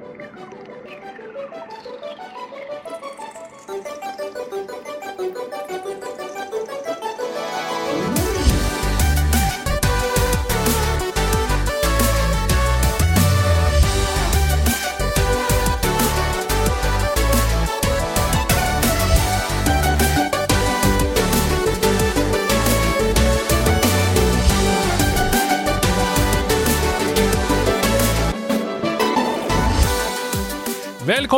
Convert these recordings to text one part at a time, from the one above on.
Thank you.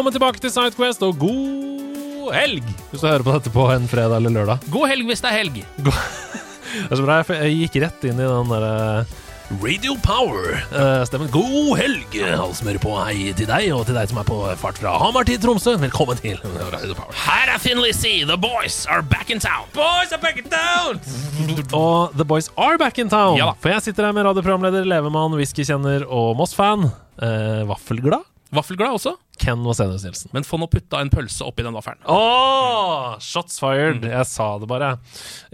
Velkommen tilbake til Sidequest, og god helg hvis du hører på dette på en fredag eller lørdag. God helg hvis det er helg. Det er så bra, jeg- gikk rett inn i den derre Radio Power-stemmen. God helg, halsmør på. Hei til deg, og til deg som er på fart fra Hamar til Tromsø. Velkommen til Radio Power. Her er Finlay C. The boys are back in town. Boys are back in town! Og The Boys are back in town. Ja. For jeg sitter her med radioprogramleder, levemann, whiskykjenner og Moss-fan. Uh, vaffelglad. Vaffelglad også, Ken Vasenius Nilsen. men få nå putta en pølse oppi den vaffelen. Åh, shots fired! Jeg sa det bare,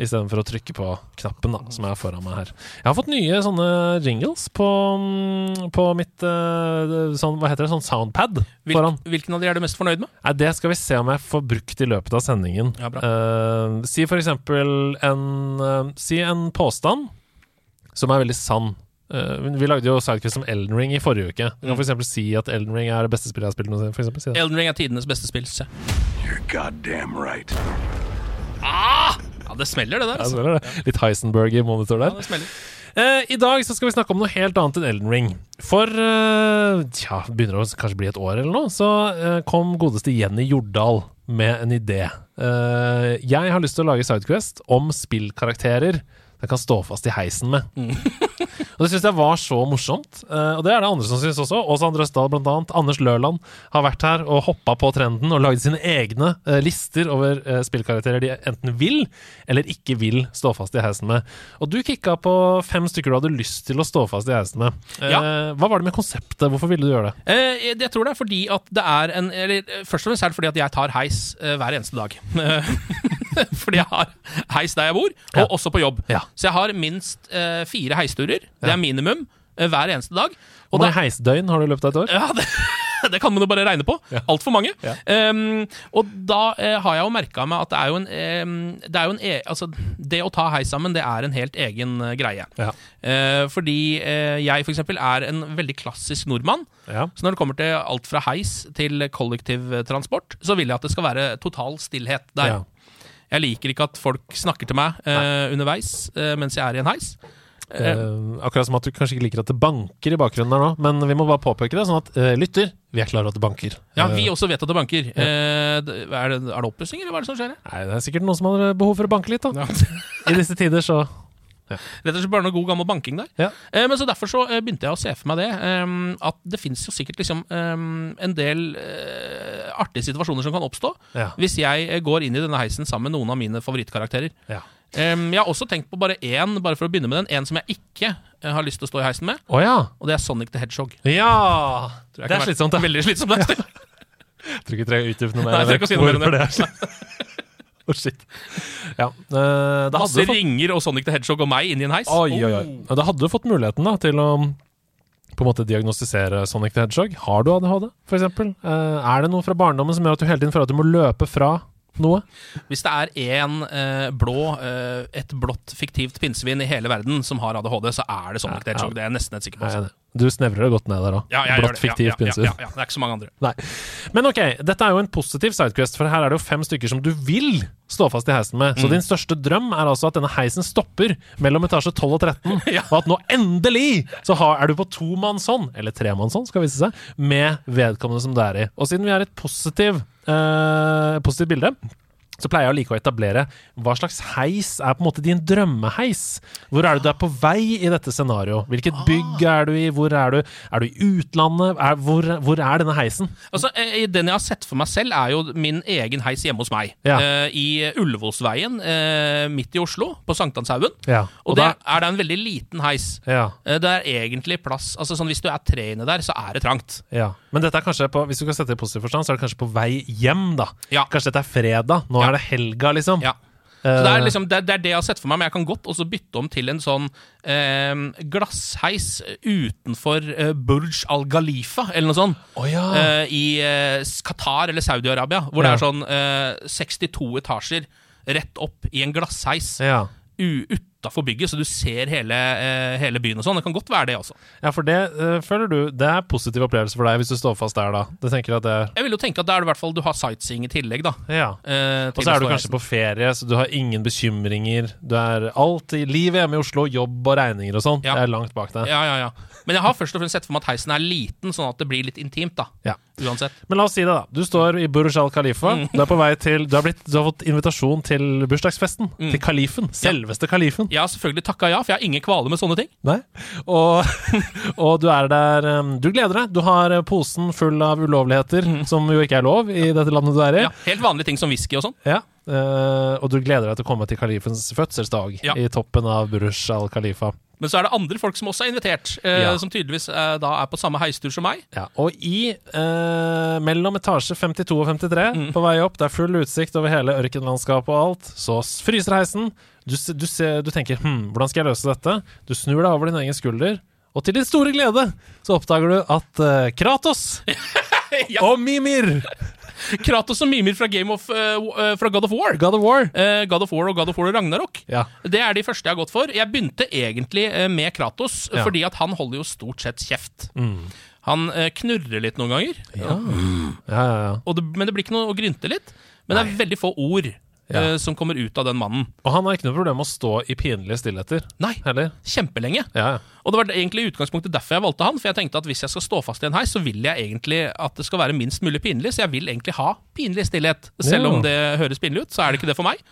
istedenfor å trykke på knappen da, som er foran meg her. Jeg har fått nye sånne jingles på, mm, på mitt eh, sånn, Hva heter det? Sånn soundpad Hvil, foran. hvilken av de er du mest fornøyd med? Nei, det skal vi se om jeg får brukt i løpet av sendingen. Ja, bra. Eh, si for eksempel en uh, Si en påstand som er veldig sann. Eh, vi lagde jo Sidequest om Elden Ring i forrige uke. Du kan for eksempel si at Elden Ring er det beste spillet jeg har spilt noensinne. Si. Elden Ring er tidenes beste spill. Se. You're goddamn right. Ah! Ja, det smeller, det der. Ja, Altså. så er det Litt Heisenberg i monitor Ja, der. det smeller. Uh, I dag så skal vi snakke om noe helt annet enn Elden Ring. For uh, ja, det begynner å kanskje bli et år eller noe, så uh, kom godeste Jenny Jordal med en idé. Uh, jeg har lyst til å lage Sidequest om spillkarakterer jeg kan stå fast i heisen med. og Det syns jeg var så morsomt. Eh, og det er det andre som syns også. Åse Andre Østdal, blant annet. Anders Lørland har vært her og hoppa på trenden og lagd sine egne eh, lister over eh, spillkarakterer de enten vil eller ikke vil stå fast i heisen med. Og du kicka på fem stykker du hadde lyst til å stå fast i heisen med. Ja. Hva var det med konseptet? Hvorfor ville du gjøre det? Jeg tror det er fordi at det er en Eller først og fremst er det fordi at jeg tar heis hver eneste dag. fordi jeg har heis der jeg bor, og Ja. også på jobb. Ja. Så jeg har minst eh, fire heisturer. Det er minimum eh, hver eneste dag. Hvor mange heisdøgn har du i løpet av et år? Ja, det, det kan man jo bare regne på. Ja. Altfor mange. Ja. Um, og da eh, har jeg jo merka meg at det er jo en, em, det er jo en e Altså, det å ta heis sammen, det er en helt egen uh, greie. Ja. Uh, fordi uh, jeg for eksempel er en veldig klassisk nordmann. Ja. Så når det kommer til alt fra heis til kollektivtransport, så vil jeg at det skal være total stillhet der. Ja. Jeg liker ikke at folk snakker til meg uh, underveis uh, mens jeg er i en heis. Uh, akkurat som at du kanskje ikke liker at det banker i bakgrunnen der nå, men vi må bare påpeke det, sånn at lytter, vi er klar over at det banker. ja, vi også vet at det banker. Er, det, er det oppussing, eller hva er det som skjer? Nei, det er sikkert noen som har behov for å banke litt, da. I disse tider, så Rett og slett bare noe god gammel banking der. Ja. Eh, men så Derfor så eh, begynte jeg å se for meg det. Um, at det fins jo sikkert liksom um, en del uh, artige situasjoner som kan oppstå Ja. hvis jeg går inn i denne heisen sammen med noen av mine favorittkarakterer. ja. Um, jeg har også tenkt på bare én, bare for å begynne med den. En som jeg ikke har lyst til å stå i heisen med, Oh, ja! og det er Sonic the Hedgehog. Ja! Det er slitsomt, det. Veldig slitsomt. Jeg tror ikke jeg trenger å utdype noe mer. Nei, jeg trenger ikke å si noe mer om det sånn. Shit. Ja. eh, det Masse fått ringer og Sonic the Hedgehog og meg inn i en heis. Oi, oi, oi. Oh. Ja, Da hadde du fått muligheten da til å på en måte diagnostisere Sonic the Hedgehog. Har du ADHD, for eksempel? Eh, er det noe fra barndommen som gjør at du hele tiden føler at du må løpe fra noe? Hvis det er en eh, blå, eh, et blått fiktivt pinnsvin i hele verden som har ADHD, så er det Sonic the. Hedgehog. Det er jeg nesten helt sikker på. Altså. Du snevrer det godt ned der òg. Ja, Blått det. ja, ja. Ja. Det er ikke så mange andre. Nei. Men ok, dette er jo en positiv sidequest, for her er det jo fem stykker som du vil stå fast i heisen med. Så Mm. din største drøm er altså at denne heisen stopper mellom etasje 12 og 13, Ja. og at nå endelig så har, er du på tomannshånd, eller tremannshånd skal vise seg, med vedkommende som du er i. Og siden vi er et positiv, eh, positivt bilde, så pleier jeg å like å etablere hva slags heis er på en måte din drømmeheis. Hvor er det du er på vei i dette scenarioet? Hvilket bygg er du i? Hvor er du? Er du i utlandet? Er, hvor, hvor er denne heisen? Altså, eh, Den jeg har sett for meg selv, er jo min egen heis hjemme hos meg. Ja. Eh, I Ullevålsveien, eh, midt i Oslo, på Sankthanshaugen. Ja, Og, og det da- er det en veldig liten heis. Ja, Eh, Det er egentlig plass Altså sånn Hvis du er tre inne der, så er det trangt. ja. Men dette er kanskje på, hvis du kan sette det i positiv forstand, så er det kanskje på vei hjem, da. Kanskje dette er fredag. Nå. Er det helga, liksom. Ja. Så det er, Eh, liksom, det, det er det jeg har sett for meg, men jeg kan godt også bytte om til en sånn eh, glassheis utenfor eh, Burj al Ghalifa, eller noe sånt. oh, ja. eh, I eh, Qatar eller Saudi-Arabia, hvor det er sånn eh, 62 etasjer rett opp i en glassheis ja. u- utafor bygget, så du ser hele, eh, hele byen og sånn. Det kan godt være det også. ja, for det eh, føler du Det er positiv opplevelse for deg hvis du står fast der, da. Du tenker at det er Jeg vil jo tenke at da er det i hvert fall du har sightseeing i tillegg, da. Ja. eh, Og så er du kanskje på ferie, så du har ingen bekymringer. Du er alt i livet hjemme i Oslo, jobb og regninger og sånn. Ja. Det er langt bak deg. Ja, ja, ja. Men jeg har først og fremst sett for meg at heisen er liten, sånn at det blir litt intimt, da. Ja. Uansett. Men la oss si det, da. Du står i Burj al Khalifa. Mm. Du er på vei til Du har, blitt, du har fått invitasjon til bursdagsfesten. Mm. Til kalifen. Selveste kalifen. Jeg har selvfølgelig takka ja, for jeg har ingen kvaler med sånne ting. Nei. Og, og du er der um, Du gleder deg. Du har eh, posen full av ulovligheter, som jo ikke er lov i dette landet du er i. Mm. Ja, helt vanlige ting som whisky og sånn. Ja. Uh, og du gleder deg til å komme til kalifens fødselsdag Ja. i toppen av Burj al Khalifa. Men så er det andre folk som også er invitert, uh, Ja. som tydeligvis uh, da er på samme heistur som meg. Ja, og i eh, mellom etasje 52 og 53, Mm. på vei opp, det er full utsikt over hele ørkenlandskapet og alt, så fryser heisen. Du, du, ser, du tenker hm, hvordan skal jeg løse dette? Du snur deg over din egen skulder, og til din store glede så oppdager du at uh, Kratos Ja. og Mimir, Kratos og Mimir fra, Game of, eh, eh, fra God of War. God of War Uh, God of War og God of War Ragnarok. Ja, Det er de første jeg har gått for. Jeg begynte egentlig eh, med Kratos, Ja. fordi at han holder jo stort sett kjeft. mm. Han eh, knurrer litt noen ganger, ja. ja, ja, det, men det blir ikke noe å grynte litt. Men det er veldig få ord eh, som kommer ut av den mannen. Og han har ikke noe problem med å stå i pinlige stillheter Nei, heller. kjempelenge. Og det var egentlig utgangspunktet derfor jeg valgte han. For jeg tenkte at hvis jeg skal stå fast i en heis, så vil jeg egentlig at det skal være minst mulig pinlig. Så jeg vil egentlig ha pinlig stillhet. Selv om det høres pinlig ut, så er det ikke det for meg.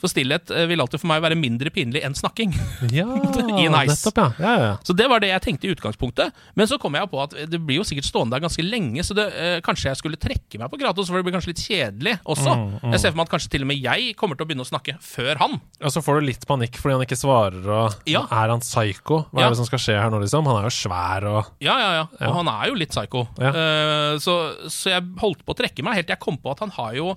For stillhet eh, vil alltid for meg være mindre pinlig enn snakking. ja I heis. nettopp, ja. ja, ja. Så det var det jeg tenkte i utgangspunktet. Men så kom jeg på at det blir jo sikkert stående der ganske lenge, så det, eh, kanskje jeg skulle trekke meg på gratis, for det blir kanskje litt kjedelig også. Mm, Jeg ser for meg at kanskje til og med jeg kommer til å begynne å snakke før han. Og så får du litt panikk fordi han ikke svarer, og er han psycho? Hva er det som skal skje her nå, liksom? Han er jo svær og Ja, ja, ja. Og han er jo litt psycho. Ja. Eh, så, så jeg holdt på å trekke meg helt til jeg kom på at han har jo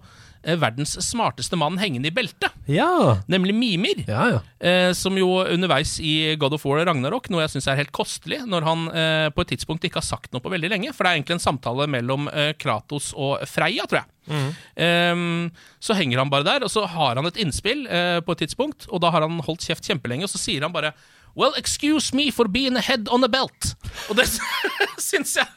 verdens smarteste mann hengende i beltet, Ja! nemlig Mimir. Ja, ja. Eh, som jo underveis i God of War og Ragnarok, noe jeg syns er helt kostelig, når han eh, på et tidspunkt ikke har sagt noe på veldig lenge. For det er egentlig en samtale mellom eh, Kratos og Freya, tror jeg. Ehm, så henger han bare der, og så har han et innspill eh, på et tidspunkt, og da har han holdt kjeft kjempelenge, og så sier han bare Well, excuse me for being a head on a belt. Og det syns jeg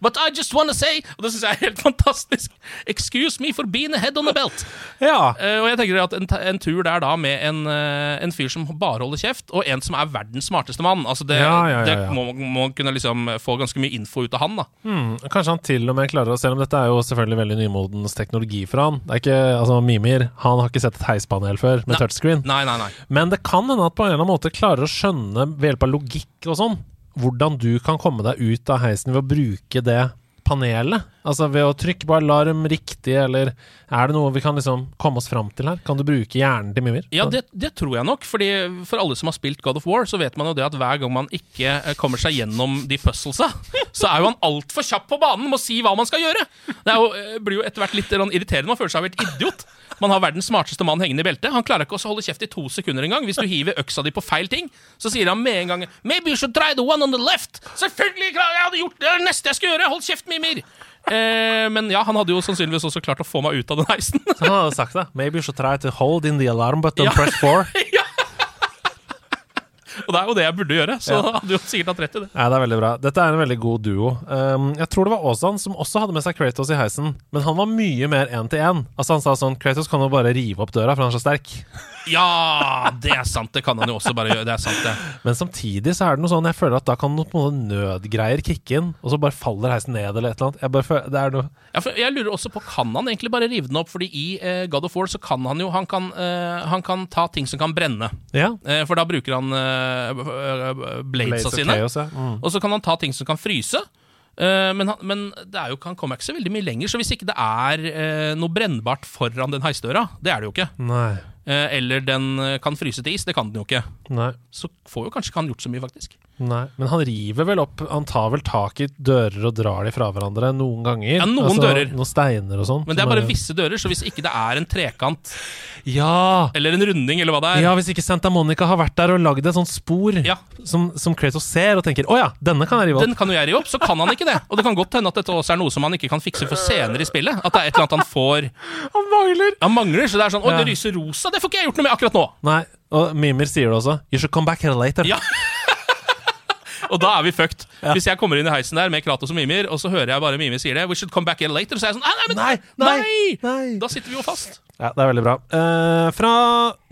But I just wanna say Og det syns jeg er helt fantastisk. Excuse me for being a head on a belt. Ja, Uh, og jeg tenker at en, en tur der da med en, uh, en fyr som bare holder kjeft, og en som er verdens smarteste mann Altså Det, Ja, ja, det må må kunne liksom få ganske mye info ut av han. da hmm, Kanskje han til og med klarer å Selv om dette er jo selvfølgelig veldig nymodens teknologi for han. Det er ikke, altså Mimir han har ikke sett et heispanel før med Nei. touchscreen. Nei, nei, nei. Men det kan hende at på en eller annen måte klarer å skjønne ved hjelp av logikk og sånn, hvordan du kan komme deg ut av heisen ved å bruke det panelet. Altså ved å trykke på alarm riktig, eller er det noe vi kan liksom komme oss fram til her? Kan du bruke hjernen til mye mer? Ja, det, det tror jeg nok. Fordi For alle som har spilt God of War, så vet man jo det at hver gang man ikke eh, kommer seg gjennom de puzzlesa, så er jo han altfor kjapp på banen med å si hva man skal gjøre. Det jo, eh, blir jo etter hvert litt sånn irriterende. Man føler seg helt idiot. Man har verdens smarteste mann hengende i beltet. Han klarer ikke å holde kjeft i to sekunder engang. Hvis du hiver øksa di på feil ting, så sier han med en gang Maybe you should try the one on the left. Selvfølgelig! Jeg hadde gjort det! Neste jeg skulle gjøre! Hold kjeft, Mimir! Eh, men ja, han hadde jo sannsynligvis også klart å få meg ut av den heisen. Så han hadde sagt det. Maybe you should try to hold in the alarm button, Ja. press four. Og det er jo det jeg burde gjøre, så ja. hadde jo sikkert hatt rett i det. Ja, det er veldig bra. Dette er en veldig god duo. Um, jeg tror det var Aasan som også hadde med seg Kratos i heisen, men han var mye mer én til én. Altså, han sa sånn Kratos kan jo bare rive opp døra, for han er så sterk. Ja, det er sant. Det kan han jo også bare gjøre. Det er sant, det. Men samtidig så er det noe sånn Jeg føler at da kan noen på nødgreier kicke inn, og så bare faller heisen ned eller et eller annet. Jeg bare føler, det er noe Ja, for jeg lurer også på, Kan han egentlig bare rive den opp? Fordi i eh, God of War så kan han jo Han kan, eh, han kan ta ting som kan brenne. Ja. Eh, for da bruker han eh, bladesa Blades sine. Chaos, ja. Mm. Og så kan han ta ting som kan fryse. Eh, men han, men det er jo, han kommer ikke så veldig mye lenger, så hvis ikke det er eh, noe brennbart foran den heisdøra, det er det jo ikke, Nei. Eh, eller den eh, kan fryse til is, det kan den jo ikke, Nei. så får jo kanskje ikke han gjort så mye, faktisk. Nei, men han river vel opp Han tar vel tak i dører og drar de fra hverandre noen ganger. Ja, noen dører. Noen steiner og sånn. Men det er bare bare visse dører, så hvis ikke det er en trekant Ja! eller en runding, eller hva det er Ja, Hvis ikke Santa Monica har vært der og lagd et sånt spor Ja. som, som Kratos ser og tenker 'Å ja, denne kan jeg rive opp'. Den kan jo jeg rive opp, så kan han ikke det. Og det kan godt hende at dette også er noe som han ikke kan fikse for senere i spillet. At det er et eller annet han får Han mangler! Han mangler, så det er sånn 'Å, Ja. det lyser rosa', det får ikke jeg gjort noe med akkurat nå'. Nei, og Mimir sier det også. 'You should come back here later'. Ja. Og da er vi fucked. Hvis jeg kommer inn i heisen der med Kratos og Mimir, og så hører jeg bare Mimir sier det, We should come back here later, så er jeg sånn Nei, nei, Nei, nei. Da sitter vi jo fast. Ja, det er veldig bra. Uh, fra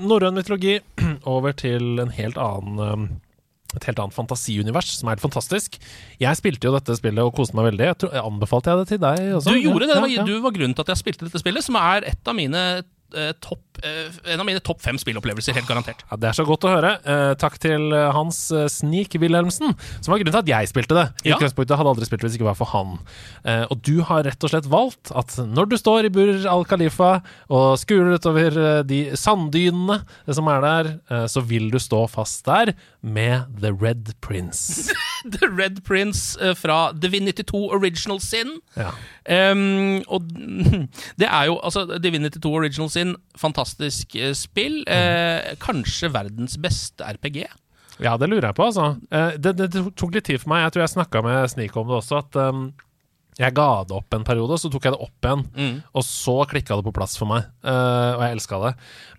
norrøn mytologi over til en helt annen um et helt annet fantasiunivers, som er helt fantastisk. Jeg spilte jo dette spillet og koste meg veldig. Jeg, tror, jeg Anbefalte jeg det til deg også? Du gjorde det. Ja, ja. Du var grunnen til at jeg spilte dette spillet, som er et av mine topp eh, En av mine topp fem spillopplevelser, helt garantert. Ja, Det er så godt å høre. Eh, takk til eh, Hans Snik Wilhelmsen, som var grunnen til at jeg spilte det. I Ja. utgangspunktet hadde jeg aldri spilt det hvis det ikke var for han. Eh, og du har rett og slett valgt at når du står i Burr al Khalifa og skuler utover eh, de sanddynene som er der, eh, så vil du stå fast der med The Red Prince. The Red Prince eh, fra Divinity 2 Original Sin. Ja. Um, og det er jo altså Divinity 2 Original Sin, fantastisk eh, spill. Eh, kanskje verdens beste RPG. Ja, det lurer jeg på, altså. Eh, det, det tok litt tid for meg. Jeg tror jeg snakka med Snik om det også, at um, jeg ga det opp en periode, så tok jeg det opp igjen. Mm. Og så klikka det på plass for meg, eh, og jeg elska det.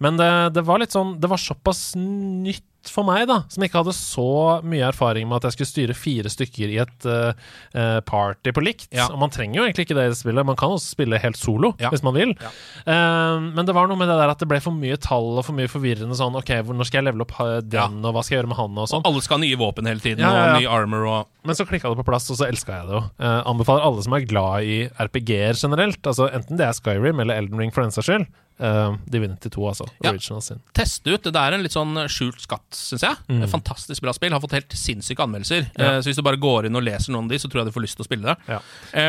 Men det, det var litt sånn Det var såpass nytt for meg, da, som ikke hadde så mye erfaring med at jeg skulle styre fire stykker i et eh, party på likt. Ja. Og man trenger jo egentlig ikke det i det spillet, man kan også spille helt solo Ja. hvis man vil. Ja. Uh, men det var noe med det der at det ble for mye tall og for mye forvirrende sånn OK, når skal jeg levele opp den, og hva skal jeg gjøre med han, og sånn. Alle skal ha nye våpen hele tiden, og ny armor og Men så klikka det på plass, og så elska jeg det jo. Uh, anbefaler alle som er glad i RPG-er generelt, altså enten det er Skyrim eller Elden Ring for den saks skyld. Eh, Divinity 2, altså. Ja. Original sin. Test ut. Det er en litt sånn skjult skatt, syns jeg. Mm. Fantastisk bra spill. Har fått helt sinnssyke anmeldelser. Ja. Uh, så hvis du bare går inn og leser noen av de, så tror jeg du får lyst til å spille det. Ja.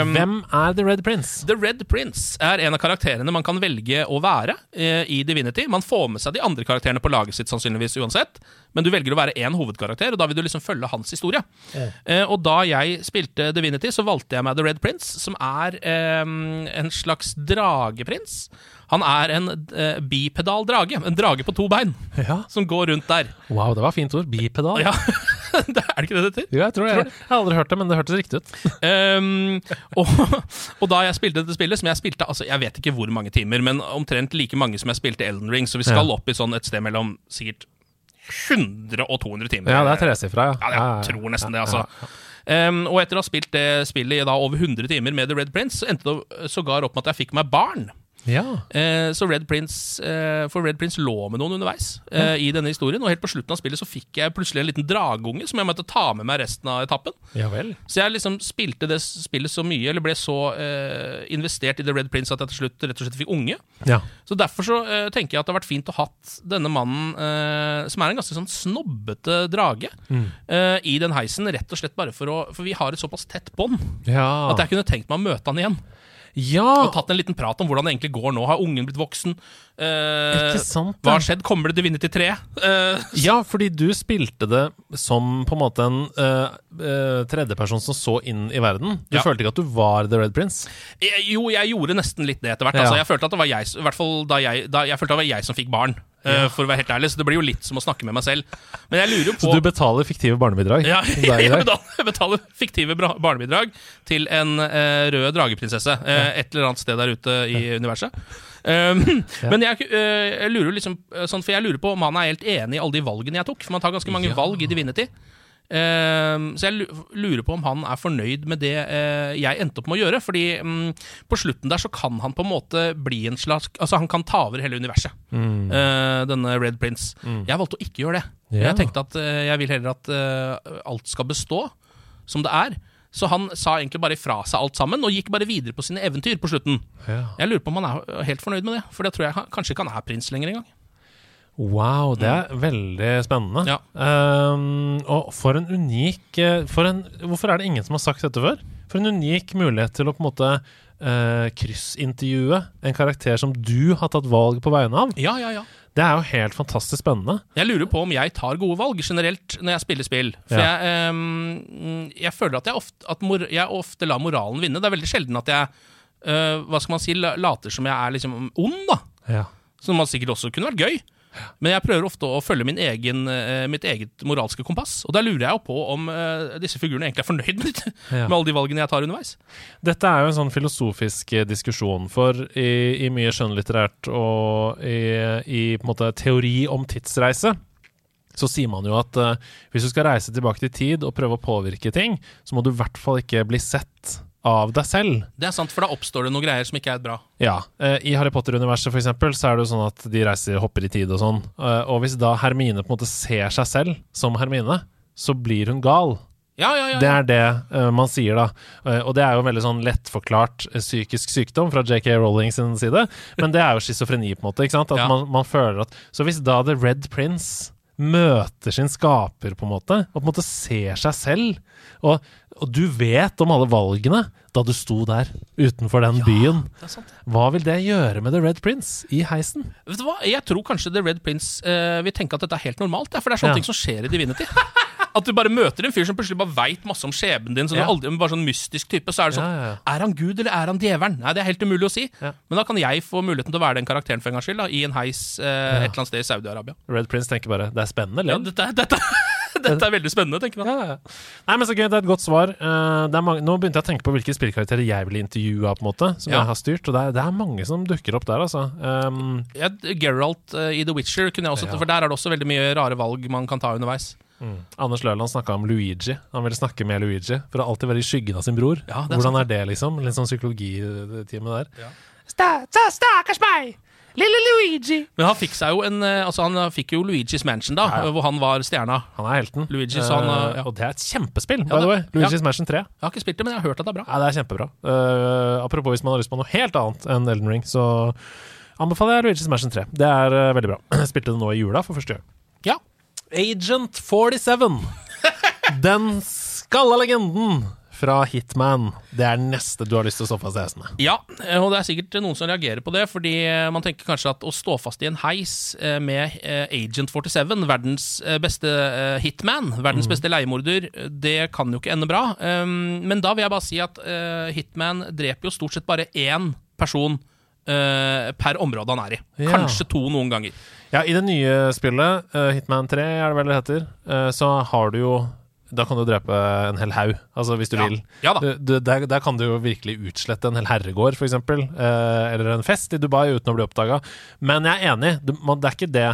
Um, Hvem er The Red Prince? The Red Prince er en av karakterene man kan velge å være uh, i Divinity. Man får med seg de andre karakterene på laget sitt sannsynligvis uansett, men du velger å være én hovedkarakter, og da vil du liksom følge hans historie. Eh, og da jeg spilte Divinity, så valgte jeg meg The Red Prince, som er um, en slags drageprins. Han er en eh, bipedaldrage. en drage på to bein, Ja. som går rundt der. Wow, det var fint ord. Bipedal. Ja, er det ikke det det heter? Jo, jeg tror det. Jeg har aldri hørt det, men det hørtes riktig ut. Um, og, og da jeg spilte dette spillet, som jeg spilte altså Jeg vet ikke hvor mange timer, men omtrent like mange som jeg spilte Elden Ring, så vi skal Ja. opp i sånn et sted mellom sikkert 100 og 200 timer. Ja, det er tresifra, ja. Ja, jeg tror nesten det, altså. Um, og etter å ha spilt det spillet i da over 100 timer med The Red Prince, så endte det sågar opp med at jeg fikk meg barn. Ja. Eh, så Red Prince eh, For Red Prince lå med noen underveis eh, i denne historien. Og helt på slutten av spillet så fikk jeg plutselig en liten dragunge som jeg måtte ta med meg resten av etappen. ja vel. Så jeg liksom spilte det spillet så mye, eller ble så eh, investert i The Red Prince at jeg til slutt rett og slett fikk unge. Ja. Så derfor så eh, tenker jeg at det har vært fint å hatt denne mannen, eh, som er en ganske sånn snobbete drage, eh, i den heisen, rett og slett bare for å For vi har et såpass tett bånd Ja. at jeg kunne tenkt meg å møte han igjen. Ja. Og tatt en liten prat om hvordan det egentlig går nå. Har ungen blitt voksen? Eh, sant, Hva har skjedd? Kommer det Divinity 3? Eh, Ja, fordi du spilte det som på en måte en eh, tredjeperson som så inn i verden. Du Ja. følte ikke at du var The Red Prince? Jeg, jo, jeg gjorde nesten litt det etter hvert. Ja. Altså, jeg følte at det var jeg, i hvert fall da jeg, da, jeg følte at det var jeg som fikk barn. Eh, for å være helt ærlig, Så det blir jo litt som å snakke med meg selv. Men jeg lurer jo på Så du betaler fiktive barnebidrag? ja, jeg betaler, betaler fiktive barnebidrag til en uh, rød drageprinsesse uh, et eller annet sted der ute i universet. Um, Men jeg, jeg lurer liksom sånn, For jeg lurer på om han er helt enig i alle de valgene jeg tok. For man tar ganske mange Ja. valg i Divinity. Um, så jeg lurer på om han er fornøyd med det eh, jeg endte opp med å gjøre. Fordi mm, på slutten der så kan han på en måte bli en slags Altså han kan ta over hele universet. eh, denne Red Prince. Jeg valgte å ikke gjøre det. Ja. Jeg tenkte at eh, jeg vil heller at alt skal bestå som det er. Så han sa egentlig bare ifra seg alt sammen, og gikk bare videre på sine eventyr på slutten. Ja. Jeg lurer på om han er helt fornøyd med det, for det tror jeg kanskje ikke han er prins lenger engang. Wow, det er veldig spennende. Ja. Um, og for en unik eh, for en, Hvorfor er det ingen som har sagt dette før? For en unik mulighet til å på en måte uh, kryssintervjue en karakter som du har tatt valg på vegne av. Ja, ja, ja. Det er jo helt fantastisk spennende. Jeg lurer på om jeg tar gode valg generelt når jeg spiller spill. For Ja. jeg, um, jeg føler at, jeg ofte, at mor, jeg ofte lar moralen vinne. Det er veldig sjelden at jeg uh, hva skal man si, later som jeg er liksom ond, da. Ja. Som man sikkert også kunne vært gøy. Men jeg prøver ofte å følge min egen, eh, mitt eget moralske kompass. Og da lurer jeg jo på om eh, disse figurene egentlig er fornøyd med, Ja. med alle de valgene jeg tar underveis. Dette er jo en sånn filosofisk eh, diskusjon, for i, i mye skjønnlitterært og i, i på en måte teori om tidsreise, så sier man jo at uh, hvis du skal reise tilbake til tid og prøve å påvirke ting, så må du i hvert fall ikke bli sett av deg selv. Det er sant, for da oppstår det noen greier som ikke er bra. Ja, eh, I Harry Potter-universet for eksempel, så er det jo sånn at de reiser hopper i tid og sånn. Eh, og hvis da Hermine på en måte ser seg selv som Hermine, så blir hun gal. Ja, ja, ja. Det er det eh, man sier, da. Og det er jo en veldig sånn lettforklart psykisk sykdom fra JK Rowling sin side. Men det er jo schizofreni, på en måte. ikke sant? At man, man føler at Så hvis da The Red Prince møter sin skaper, på en måte, og på en måte ser seg selv, og, og du vet om alle valgene da du sto der utenfor den byen, er sant. hva vil det gjøre med The Red Prince i heisen? Vet du hva? Jeg tror kanskje The Red Prince uh, vil tenke at dette er helt normalt. Ja, for det er sånne Ja. ting som skjer i Divinity. At du bare møter en fyr som plutselig bare veit masse om skjebnen din. Så Ja. du aldri, bare sånn mystisk type Så er det sånn Ja, ja, ja. Er han Gud, eller er han djevelen? Nei, det er helt umulig å si. Ja. Men da kan jeg få muligheten til å være den karakteren for en gangs skyld, da, i en heis eh, et eller annet sted i Saudi-Arabia. Red Prince tenker bare det er spennende, Ja, dette, dette, dette er veldig spennende, tenker han. Ja, ja. Nei, men så gøy, det er et godt svar. Eh, mange, nå begynte jeg å tenke på hvilke spillkarakterer jeg ville intervjua, på en måte, som Ja. jeg har styrt, og det er, det er mange som dukker opp der, altså. Um, Ja, Geralt uh, i The Witcher kunne jeg også Ja. For der er det også veldig mye rare valg man kan ta underveis. Anders Løland snakka om Luigi. Han ville snakke med Luigi for å alltid være i skyggen av sin bror. Ja, er Hvordan sant. er det, liksom? Litt sånn psykologitime der. Ja. Sta- sta- Stakkars meg! Lille Luigi! Men han fikk seg jo en eh, Altså han fikk jo Luigi's Mansion, da, Ja, ja. hvor han var stjerna. Han er helten. Luigi, så han, Eh, ja. Og det er et kjempespill, Ja, by the way. Luigi's Mansion 3. Jeg har ikke spilt det, men jeg har hørt at det er bra. Ja, det er kjempebra. Uh, apropos hvis man har lyst på noe helt annet enn Elden Ring, så anbefaler jeg Luigi's Mansion 3. Det er uh, veldig bra. Jeg spilte det nå i jula for første gang. Ja. Agent 47. Den skalla legenden fra Hitman. Det er neste du har lyst til å stå fast i heisen med. Ja, og det er sikkert noen som reagerer på det, fordi eh, man tenker kanskje at å stå fast i en heis eh, med eh, Agent 47, verdens beste hitman, verdens beste leiemorder, det kan jo ikke ende bra. Um, Men da vil jeg bare si at hitman dreper jo stort sett bare én person per område han er i. Kanskje to noen ganger. Ja, i det nye spillet, uh, Hitman 3 er det vel det heter, uh, så har du jo da kan du drepe en hel haug, altså hvis du Ja. vil. Ja. Du, du, der, der kan du jo virkelig utslette en hel herregård, f.eks., eh, eller en fest i Dubai uten å bli oppdaga. Men jeg er enig, det, man, det er ikke det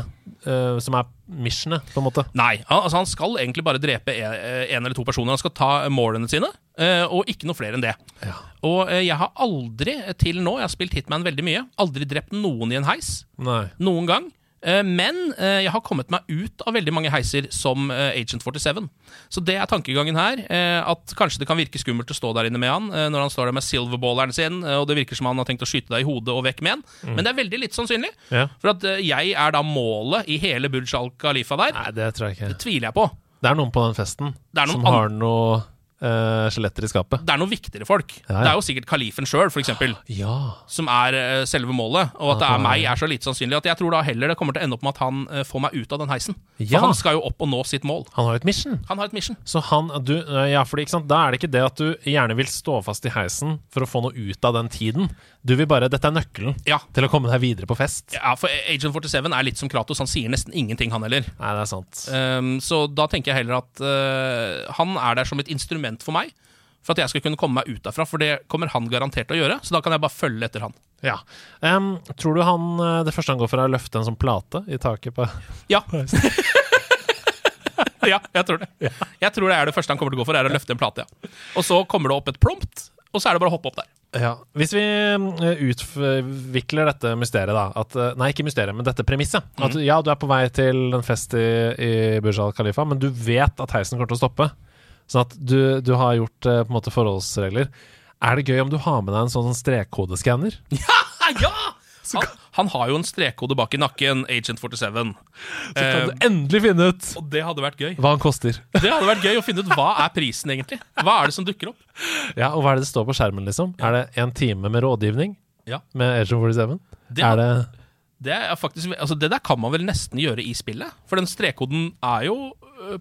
eh, som er missionet, på en måte. Nei, han, altså han skal egentlig bare drepe en, en eller to personer. Han skal ta målene sine, eh, og ikke noe flere enn det. Ja. Og eh, jeg har aldri til nå, jeg har spilt Hitman veldig mye, aldri drept noen i en heis. Nei. Noen gang. Eh, Men eh, jeg har kommet meg ut av veldig mange heiser som eh, Agent 47. Så det er tankegangen her. At kanskje det kan virke skummelt å stå der inne med han når han står der med silverballeren sin, og det virker som han har tenkt å skyte deg i hodet og vekk med han. Men det er veldig litt sannsynlig. Ja. For at jeg er da målet i hele Burj Al Khalifa der. Nei, det tror jeg ikke. Det tviler jeg på. Det er noen på den festen som har noe skjeletter i skapet. Det er noen viktigere folk. Ja, ja. Det er jo sikkert kalifen sjøl, f.eks. Ja. som er eh, selve målet. Og at det er meg, er så lite sannsynlig at jeg tror da heller det kommer til å ende opp med at han eh, får meg ut av den heisen. For han skal jo opp og nå sitt mål. Han har jo et mission. Han har et mission. Så han, du, eh, ja, fordi, ikke sant? Da er det ikke det at du gjerne vil stå fast i heisen for å få noe ut av den tiden. Du vil bare, Dette er nøkkelen Ja. til å komme deg videre på fest. ja, for Agent 47 er litt som Kratos. Han sier nesten ingenting, han heller. Nei, det er sant. Um, så da tenker jeg heller at uh, han er der som et instrument for meg. For at jeg skal kunne komme meg ut derfra, for det kommer han garantert til å gjøre. Så da kan jeg bare følge etter han. Ja. Um, tror du han eh, det første han går for, er å løfte en sånn plate i taket på Ja. ja, jeg tror det. Jeg tror det er det første han kommer til å gå for, er å løfte en plate. ja. Og så kommer det opp et prompt, og så er det bare å hoppe opp der. Ja. Hvis vi eh, utvikler dette mysteriet, da at, eh, Nei, ikke mysteriet, men dette premisset. At ja, du er på vei til en fest i, i Burj Al Khalifa, men du vet at heisen kommer til å stoppe. Sånn at du, du har gjort eh, på en måte forholdsregler. Er det gøy om du har med deg en sånn strekkodeskanner? Ja! ja! Han, han har jo en strekkode bak i nakken, Agent 47. Så kan Eh, du endelig finne ut og det hadde vært gøy. hva han koster. Det hadde vært gøy å finne ut hva er prisen egentlig. Hva er det som dukker opp? Ja, Og hva er det det står på skjermen, liksom? Er det en time med rådgivning Ja. med Agent 47? Det- er det Det, er faktisk, altså det der kan man vel nesten gjøre i spillet. For den strekkoden er jo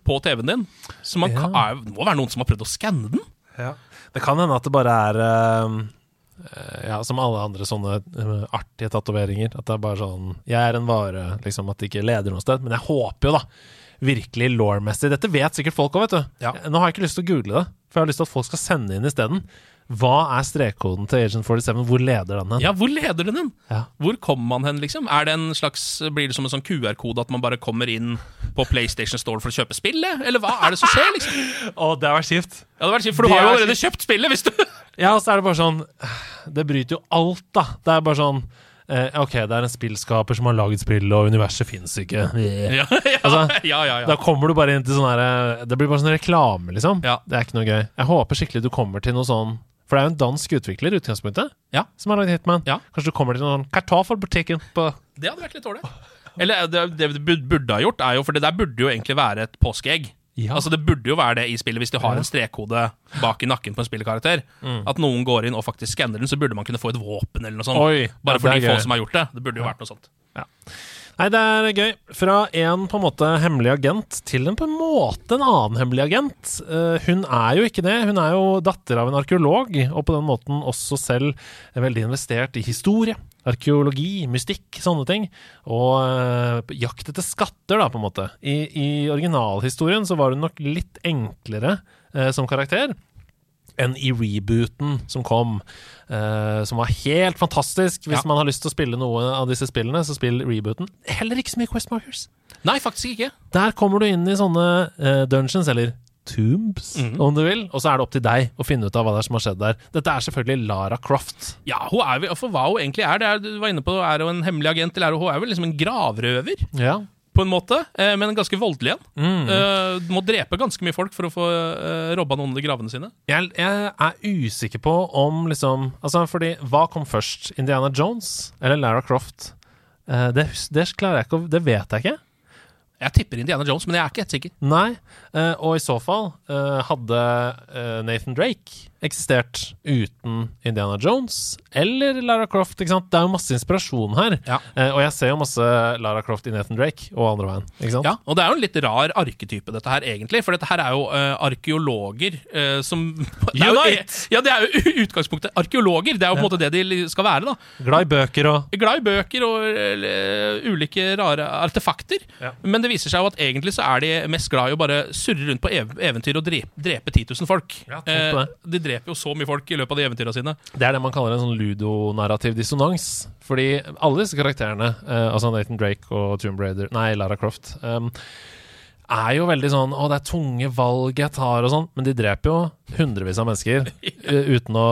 på TV-en din. Så man kan, er, det må være noen som har prøvd å skanne den. Det kan hende at det bare er eh, eh, Ja, som alle andre sånne eh, artige tatoveringer. At det er bare sånn Jeg er en vare, liksom. At det ikke leder noe sted. Men jeg håper jo, da, virkelig law-messig Dette vet sikkert folk òg, vet du. Ja. Nå har jeg ikke lyst til å google det, for jeg har lyst til at folk skal sende inn isteden. Hva er strekkoden til Agent 47? Hvor leder den hen? Ja, hvor leder den hen? Ja. Hvor kommer man hen, liksom? Er det en slags, Blir det som en sånn QR-kode at man bare kommer inn på PlayStation Store for å kjøpe spillet? Eller hva er det som skjer, liksom? Å, det har vært kjipt. Ja, det var kjipt, For du har jo allerede allerede kjøpt spillet, hvis du Ja, og så er det bare sånn Det bryter jo alt, da. Det er bare sånn eh, Ok, det er en spillskaper som har laget spillet, og universet fins ikke. Ja, ja, Altså, ja, ja, ja. Da kommer du bare inn til sånn her Det blir bare sånn reklame, liksom. Ja. Det er ikke noe gøy. Jeg håper skikkelig du kommer til noe sånn For det er jo en dansk utvikler utgangspunktet Ja. som har lagd Hitman. Ja. Kanskje du kommer til noen kartoffelbutikken på Det hadde vært litt dårlig. Eller det, det vi burde ha gjort, er jo For det der burde jo egentlig være et påskeegg. Ja. Altså Det burde jo være det i spillet hvis de har en strekkode bak i nakken på en spillerkarakter. Mm. At noen går inn og faktisk skanner den, så burde man kunne få et våpen eller noe sånt. Oi, Bare ja, for de få som har gjort det. Det burde jo vært noe sånt. Nei, det er gøy. Fra en på en måte hemmelig agent til en på en måte en annen hemmelig agent. Eh, hun er jo ikke det. Hun er jo datter av en arkeolog, og på den måten også selv er veldig investert i historie. Arkeologi, mystikk, sånne ting. Og eh, jakt etter skatter, da, på en måte. I, i originalhistorien så var hun nok litt enklere eh, som karakter enn i rebooten som kom, Uh, som var helt fantastisk. Hvis Ja. man har lyst til å spille noe av disse spillene, så spill rebooten. Heller ikke så mye Questmarkers. Nei, faktisk ikke. Der kommer du inn i sånne uh, dungeons, eller tombs, Mhm. om du vil, og så er det opp til deg å finne ut av hva det er som har skjedd der. Dette er selvfølgelig Lara Croft. Ja, hun er vel, for hva hun egentlig er, det er du var inne på, er hun en hemmelig agent, eller er hun, hun er vel liksom en gravrøver, Ja. På en måte, eh, men ganske voldelig en. Mm. Eh, må drepe ganske mye folk for å få uh, robba noen av gravene sine. Jeg, jeg er usikker på om liksom Altså, fordi Hva kom først? Indiana Jones eller Lara Croft? Eh, det, det klarer jeg ikke Det vet jeg ikke. Jeg tipper Indiana Jones, men jeg er ikke helt sikker. Nei, eh, og i så fall eh, hadde eh, Nathan Drake eksistert uten Indiana Jones eller Lara Croft. ikke sant? Det er jo masse inspirasjon her. Ja. Eh, og jeg ser jo masse Lara Croft i Nathan Drake og andre veien. ikke sant? Ja, og det er jo en litt rar arketype, dette her, egentlig. For dette her er jo uh, arkeologer uh, som det er jo, Unite! Ja, det er jo utgangspunktet arkeologer. Det er jo på en måte det de skal være, da. Glad i bøker og Glad i bøker og uh, ulike rare artefakter. Ja. Men det viser seg jo at egentlig så er de mest glad i å bare surre rundt på ev eventyr og drepe, drepe 10 000 folk. Ja, tenk på det. de dreper jo så mye folk i løpet av de eventyrene sine. Det er det man kaller en sånn ludonarrativ dissonans. Fordi alle disse karakterene, eh, altså Nathan Drake og Tomb Raider Nei, Lara Croft, um, er jo veldig sånn Å, det er tunge valg jeg tar, og sånn. Men de dreper jo hundrevis av mennesker eh, uten å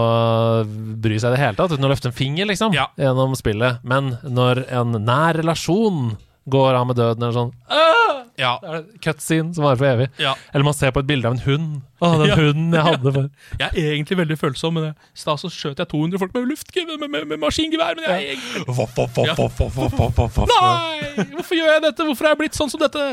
bry seg i det hele tatt. Uten å løfte en finger, liksom, Ja. gjennom spillet. Men når en nær relasjon går av med døden, eller sånn «Åh!» Ja. Det er en cutscene som varer for evig. Ja. Eller man ser på et bilde av en hund. Å, den ja. hunden jeg hadde for Jeg er egentlig veldig følsom, men i stad så skjøt jeg 200 folk med luftgevær, med, med, med, maskingevær. Men jeg egentlig Nei! Hvorfor gjør jeg dette? Hvorfor er jeg blitt sånn som dette?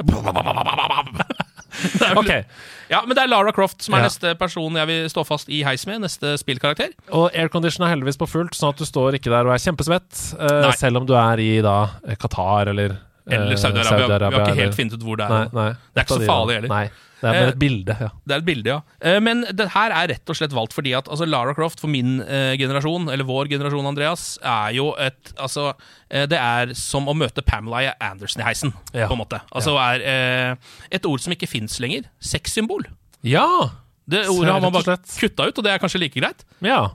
det okay. Ja, men det er Lara Croft som er ja. neste person jeg vil stå fast i heis med. Neste spillkarakter. Og aircondition er heldigvis på fullt, sånn at du står ikke der og er kjempesvett, uh, selv om du er i da eh, Qatar eller eller Saudi-Arabia. vi har ikke helt funnet ut hvor det er. Nei, nei. Det er ikke så farlig heller. Nei, det er bare Eh, et bilde. ja Det er et bilde, ja. Eh, Men det her er rett og slett valgt fordi at altså, Lara Croft for min eh, generasjon, eller vår generasjon, Andreas, er jo et Altså, eh, det er som å møte Pamela Anderson i heisen, Ja. på en måte. Altså er eh, et ord som ikke fins lenger. Sexsymbol. Ja! Det ordet har man bare kutta ut, og det er kanskje like greit. ja.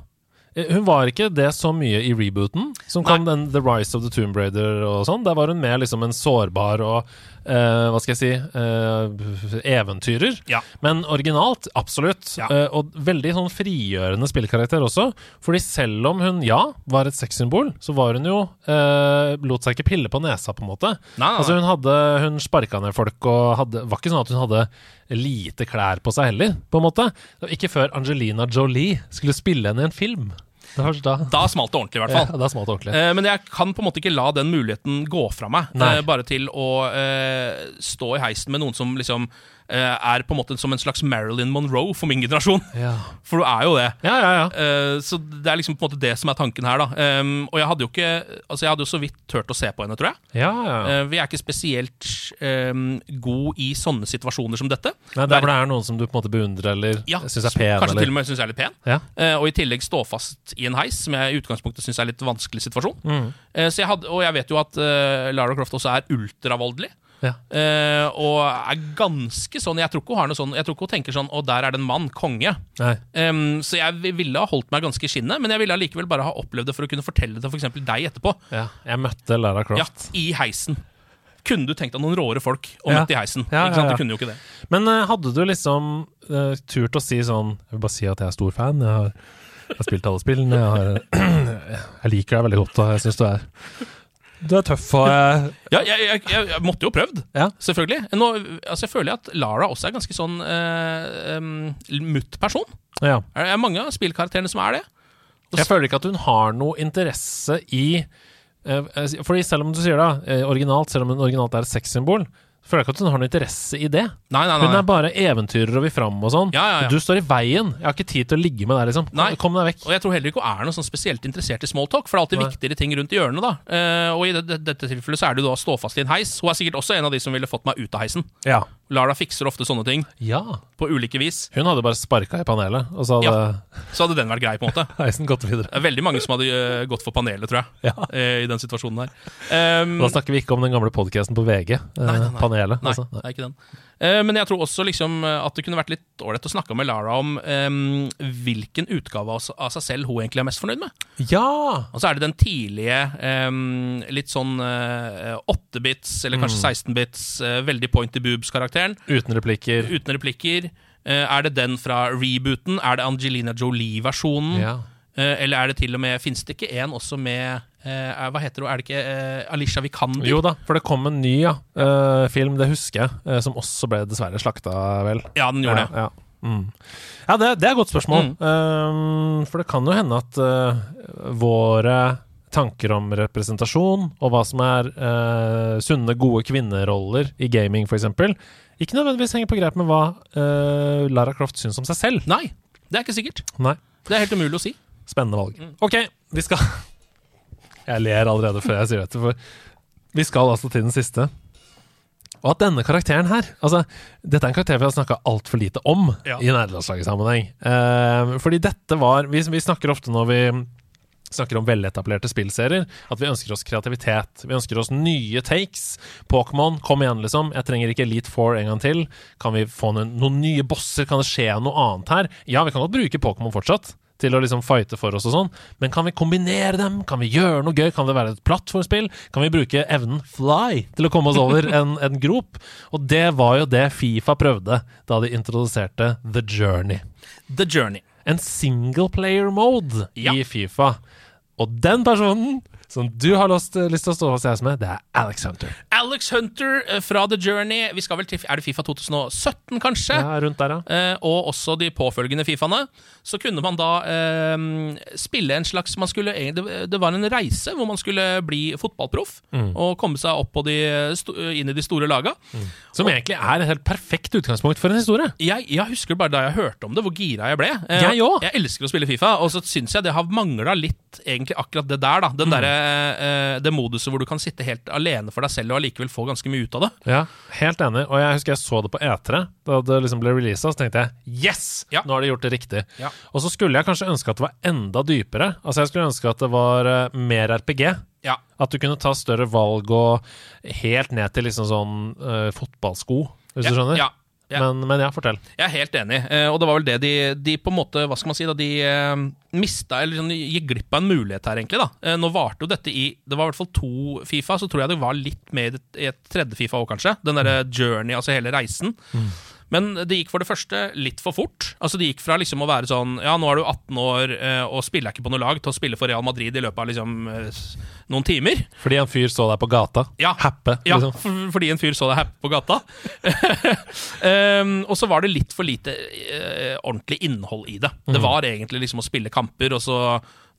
Eh, Hun var ikke det så mye i rebooten, som kom den The Rise of the Tomb Raider og sånn. Der var hun mer liksom en sårbar og uh, hva skal jeg si uh, eventyrer. Ja. Men originalt, absolutt. Ja. Uh, og veldig sånn frigjørende spillkarakter også. Fordi selv om hun, ja, var et sexsymbol, så var hun jo Lot seg ikke pille på nesa, på en måte. Nei, Altså. Hun hadde Hun sparka ned folk og hadde Var ikke sånn at hun hadde lite klær på seg heller, på en måte. Ikke før Angelina Jolie skulle spille henne i en film. Da, da Da smalt det ordentlig, i hvert fall. ja, ordentlig. Eh, men jeg kan på en måte ikke la den muligheten gå fra meg. Eh, bare til å eh, stå i heisen med noen som liksom er på en måte som en slags Marilyn Monroe for min generasjon. Ja, For du er jo det. ja, ja. ja. Eh, så det er liksom på en måte det som er tanken her, da. Um, og jeg hadde jo ikke Altså jeg hadde jo så vidt turt å se på henne, tror jeg. ja, ja. Eh, vi er ikke spesielt um, god i sånne situasjoner som dette. Nei, der hvor det er noen som du på en måte beundrer eller Ja, syns er pen. Kanskje eller... til og med syns er litt pen. Ja. Eh, og i tillegg stå fast i en heis, som jeg i utgangspunktet syns er litt vanskelig situasjon. Mm. Eh, så jeg hadde, og jeg vet jo at eh, Lara Croft også er ultravoldelig. Ja. Uh, og er ganske sånn Jeg tror ikke hun har noe sånn Jeg tror ikke hun tenker sånn Å, der er det en mann. Konge. Um, så jeg ville ha holdt meg ganske i skinnet, men jeg ville allikevel bare ha opplevd det for å kunne fortelle det f.eks. deg etterpå. Ja. Jeg møtte Lara Ja, Croft. I heisen. Kunne du tenkt deg noen råere folk Ja. møtt i heisen? Ja, ikke sant? ja, ja. Du kunne jo ikke det. Men uh, hadde du liksom uh, turt å si sånn Jeg vil bare si at jeg er stor fan. Jeg har, jeg har spilt alle spillene. Jeg, har, jeg liker deg veldig godt, og jeg syns du er Du er tøff og Ja, jeg, jeg, jeg, måtte jo prøvd. Ja. Selvfølgelig. Nå, altså jeg føler at Lara også er ganske sånn uh, mutt person. ja. Det er mange av spillkarakterene som er det. Jeg føler ikke at hun har noe interesse i uh, Fordi selv om du sier det, uh, originalt, selv om hun originalt er et sexsymbol, føler ikke at hun har noe interesse i det. Nei, nei, nei. Hun er bare eventyrer og vil fram og sånn. Ja, ja, ja. Du står i veien. Jeg har ikke tid til å ligge med deg, liksom. Nei. Kom deg vekk. Og jeg tror heller ikke hun er noe sånn spesielt interessert i smalltalk, for det er alltid Nei. viktigere ting rundt i hjørnet. da. Uh, og i det, det, dette tilfellet så er det jo da stå fast i en heis. Hun er sikkert også en av de som ville fått meg ut av heisen. Ja. Lara fikser ofte sånne ting ja. på ulike vis. Hun hadde bare sparka i panelet, og så hadde Så hadde den vært grei, på en måte. heisen gått videre. Det er veldig mange som hadde eh, gått for panelet, tror jeg, Ja. eh, i den situasjonen der. Um, Da snakker vi ikke om den gamle podcasten på VG. eh. Panelet. Nei, altså. det er ikke den. Eh, men jeg tror også liksom eh, at det kunne vært litt ålreit å snakke med Lara om um, hvilken utgave av, seg selv hun egentlig er mest fornøyd med. Ja! Og så er det den tidlige, um, litt sånn åttebits, 8-bits, eller kanskje 16-bits, uh, veldig pointy boobs-karakteren. Uten replikker. Uten replikker. Uh, er det den fra rebooten? Er det Angelina Jolie-versjonen? Ja. Eh, eller er det til og med Fins det ikke en også med eh, Hva heter hun? Er det ikke eh, Alicia Vikander? Jo da, for det kom en ny ja, eh, film, det husker jeg, eh, som også ble dessverre slakta, vel. Ja, den gjorde det. Ja, ja. Mm. ja det, det er et godt spørsmål. Mm. Um, for det kan jo hende at uh, våre tanker om representasjon, og hva som er uh, sunne, gode kvinneroller i gaming, f.eks., ikke nødvendigvis henger på greip med hva uh, Lara Croft syns om seg selv. Nei, det er ikke sikkert. Nei. Det er helt umulig å si. Spennende valg. Mm. Ok, vi skal Jeg ler allerede før jeg sier dette, for vi skal altså til den siste. Og at denne karakteren her altså, Dette er en karakter vi har snakka altfor lite om Ja. i nederlandslagssammenheng. Eh, fordi dette var vi, vi snakker ofte når vi snakker om veletablerte spillserier, at vi ønsker oss kreativitet. Vi ønsker oss nye takes. Pokémon, kom igjen, liksom. Jeg trenger ikke Elite Four en gang til. Kan vi få noen, noen nye bosser? Kan det skje noe annet her? Ja, vi kan godt bruke Pokémon fortsatt. Til å liksom fighte for oss og sånn, men kan vi kombinere dem? Kan vi gjøre noe gøy? Kan det være et plattformspill? Kan vi bruke evnen fly til å komme oss over en, en grop? Og det var jo det Fifa prøvde da de introduserte The Journey The Journey. en single player mode Ja. i Fifa. Og den personen som du har lyst, lyst til å stå hos deg med, det er Alex Hunter. Alex Hunter eh, fra The Journey. Vi skal vel til Er det Fifa 2017, kanskje? Ja, rundt der, ja. Eh, og også de påfølgende Fifaene. Så kunne man da eh, spille en slags man skulle, det, det var en reise hvor man skulle bli fotballproff. Mm. Og komme seg opp på de, inn i de store laga. Som egentlig er et helt perfekt utgangspunkt for en historie. Jeg, jeg husker bare da jeg hørte om det, hvor gira jeg ble. Eh, Jeg. Jeg elsker å spille Fifa, og så syns jeg det har mangla litt egentlig akkurat det der. da Mm. Den derre eh, Det moduset hvor du kan sitte helt alene for deg selv og allikevel få ganske mye ut av det. Ja, Helt enig. Og jeg husker jeg så det på E3, da det liksom ble releasa, så tenkte jeg yes! Ja. Nå har de gjort det riktig. Ja. Og så skulle jeg kanskje ønske at det var enda dypere. Altså Jeg skulle ønske at det var uh, mer RPG. Ja, At du kunne ta større valg og helt ned til liksom sånn uh, fotballsko, hvis du skjønner. Ja, ja. Men, men ja, fortell. Jeg er helt enig, eh, og det var vel det de, de på en måte, hva skal man si, da de eh, mista, eller sånn, gikk glipp av en mulighet her, egentlig. da. Eh, nå varte jo dette i Det var i hvert fall to Fifa, så tror jeg det var litt med i et, tredje Fifa òg, kanskje. Den derre journey, altså hele reisen. Men det gikk for det første litt for fort. Altså Det gikk fra liksom å være sånn Ja, nå er du 18 år eh, og spiller ikke på noe lag, til å spille for Real Madrid i løpet av liksom eh, noen timer. Fordi en fyr så deg på gata. Ja. Happe. Ja, Liksom. for, fordi en fyr så deg happe på gata. um, og så var det litt for lite eh, ordentlig innhold i det. Mhm. Det var egentlig liksom å spille kamper, og så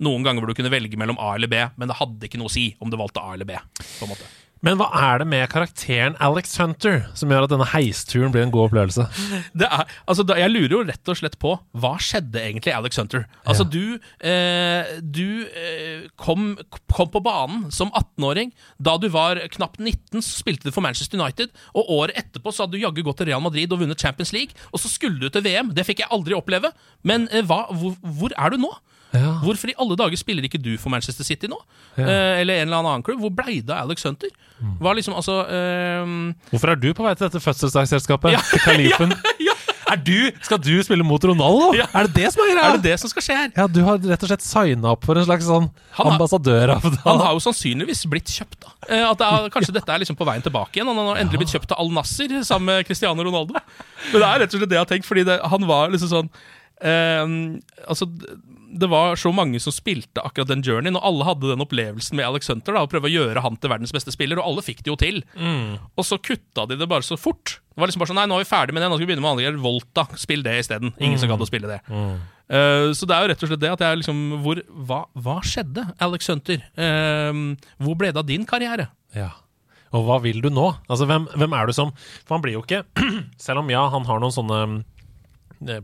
noen ganger hvor du kunne velge mellom A eller B, men det hadde ikke noe å si om du valgte A eller B. på en måte. Men hva er det med karakteren Alex Hunter som gjør at denne heisturen blir en god opplevelse? Det er, altså, jeg lurer jo rett og slett på hva skjedde egentlig Alex Hunter? Altså, Ja. du, eh, du eh, kom, kom på banen som 18-åring. Da du var knapt 19, så spilte du for Manchester United. Og året etterpå så hadde du jaggu gått til Real Madrid og vunnet Champions League. Og så skulle du til VM. Det fikk jeg aldri oppleve. Men eh, hva, hvor, hvor er du nå? Ja. Hvorfor i alle dager spiller ikke du for Manchester City nå? Eh, eller en eller annen klubb? Hvor blei det av Alex Hunter? Var liksom, altså eh... Hvorfor er du på vei til dette fødselsdagsselskapet? Ja. Til Kalifen? ja, Er du, skal du spille mot Ronaldo? Ja. Er det det som er greia? Er det det som skal skje her? Ja, du har rett og slett signa opp for en slags sånn Han har- ambassadør av det. Han har jo sannsynligvis blitt kjøpt. da Eh, At det er, Kanskje dette er liksom på veien tilbake igjen. Han har endelig blitt kjøpt av Al Nasser sammen med Cristiano Ronaldo. Men det er rett og slett det jeg har tenkt, fordi det, han var liksom sånn eh, Altså, det var så mange som spilte akkurat den journeyen, og alle hadde den opplevelsen med Alex Hunter. da Å prøve å gjøre han til verdens beste spiller, og alle fikk det jo til. Og så kutta de det bare så fort. Det var liksom bare sånn, nei, nå er vi ferdig med det, nå skal vi begynne med andre Volta. Spill det isteden. Ingen som gadd å spille det. Eh, så det er jo rett og slett det at jeg liksom hvor, hva, hva skjedde, Alex Hunter? Uh, hvor ble det av din karriere? Ja. Og hva vil du nå? Altså, hvem, hvem er du som For han blir jo ikke Selv om ja, han har noen sånne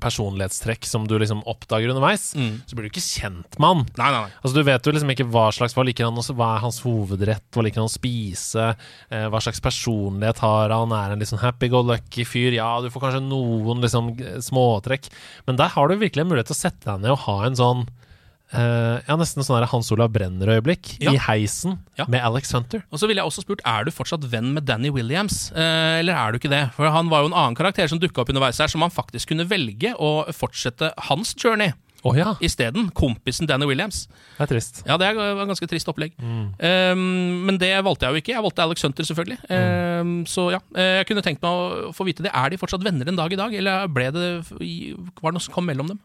personlighetstrekk som du liksom oppdager underveis, så blir du ikke kjent med han. Nei, nei, nei. Altså Du vet jo liksom ikke hva slags Hva liker han Hva er hans hovedrett? Hva liker han å spise? Eh, hva slags personlighet har han? Er han litt sånn happy-go-lucky fyr? Ja, du får kanskje noen liksom småtrekk, men der har du virkelig en mulighet til å sette deg ned og ha en sånn eh, Ja, nesten sånn Hans Olav Brenner-øyeblikk Ja. i heisen Ja. med Alex Hunter. Og så ville jeg også spurt, Er du fortsatt venn med Danny Williams, uh, eller er du ikke det? For Han var jo en annen karakter som dukka opp underveis her, som han faktisk kunne velge å fortsette hans journey Oh, ja, isteden. Kompisen Danny Williams. det er trist. Ja, det er et ganske trist opplegg. Um, men det valgte jeg jo ikke. Jeg valgte Alex Hunter, selvfølgelig. Um, så ja, eh, jeg kunne tenkt meg å få vite det. Er de fortsatt venner en dag i dag, eller ble det, var det noe som kom mellom dem?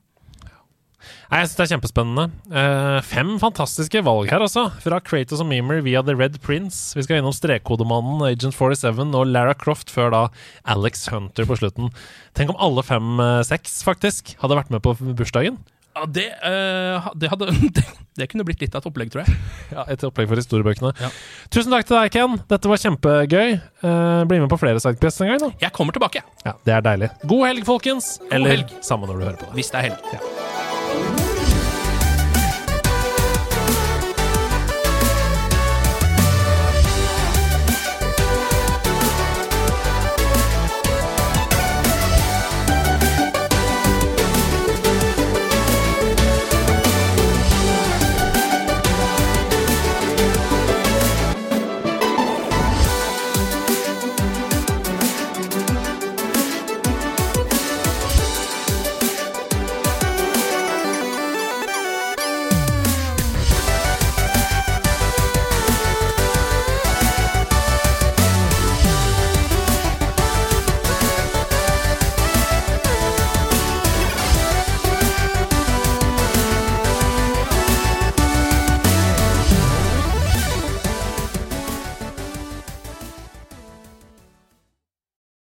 Nei, Jeg synes det er kjempespennende. Uh, fem fantastiske valg her, altså. Fra Kratos og Memer via The Red Prince. Vi skal innom Strekkodemannen, Agent 47 og Lara Croft, før da Alex Hunter på slutten. Tenk om alle fem-seks faktisk hadde vært med på bursdagen. Ja, det, uh, det, hadde, det, det kunne blitt litt av et opplegg, tror jeg. Ja, Et opplegg for historiebøkene. Ja. Tusen takk til deg, Ken. Dette var kjempegøy. Uh, bli med på flere Sidequests en gang, da. Jeg kommer tilbake, Ja, Det er deilig. God helg, folkens. Eller helg. samme når du hører på det. hvis det er helg. Ja.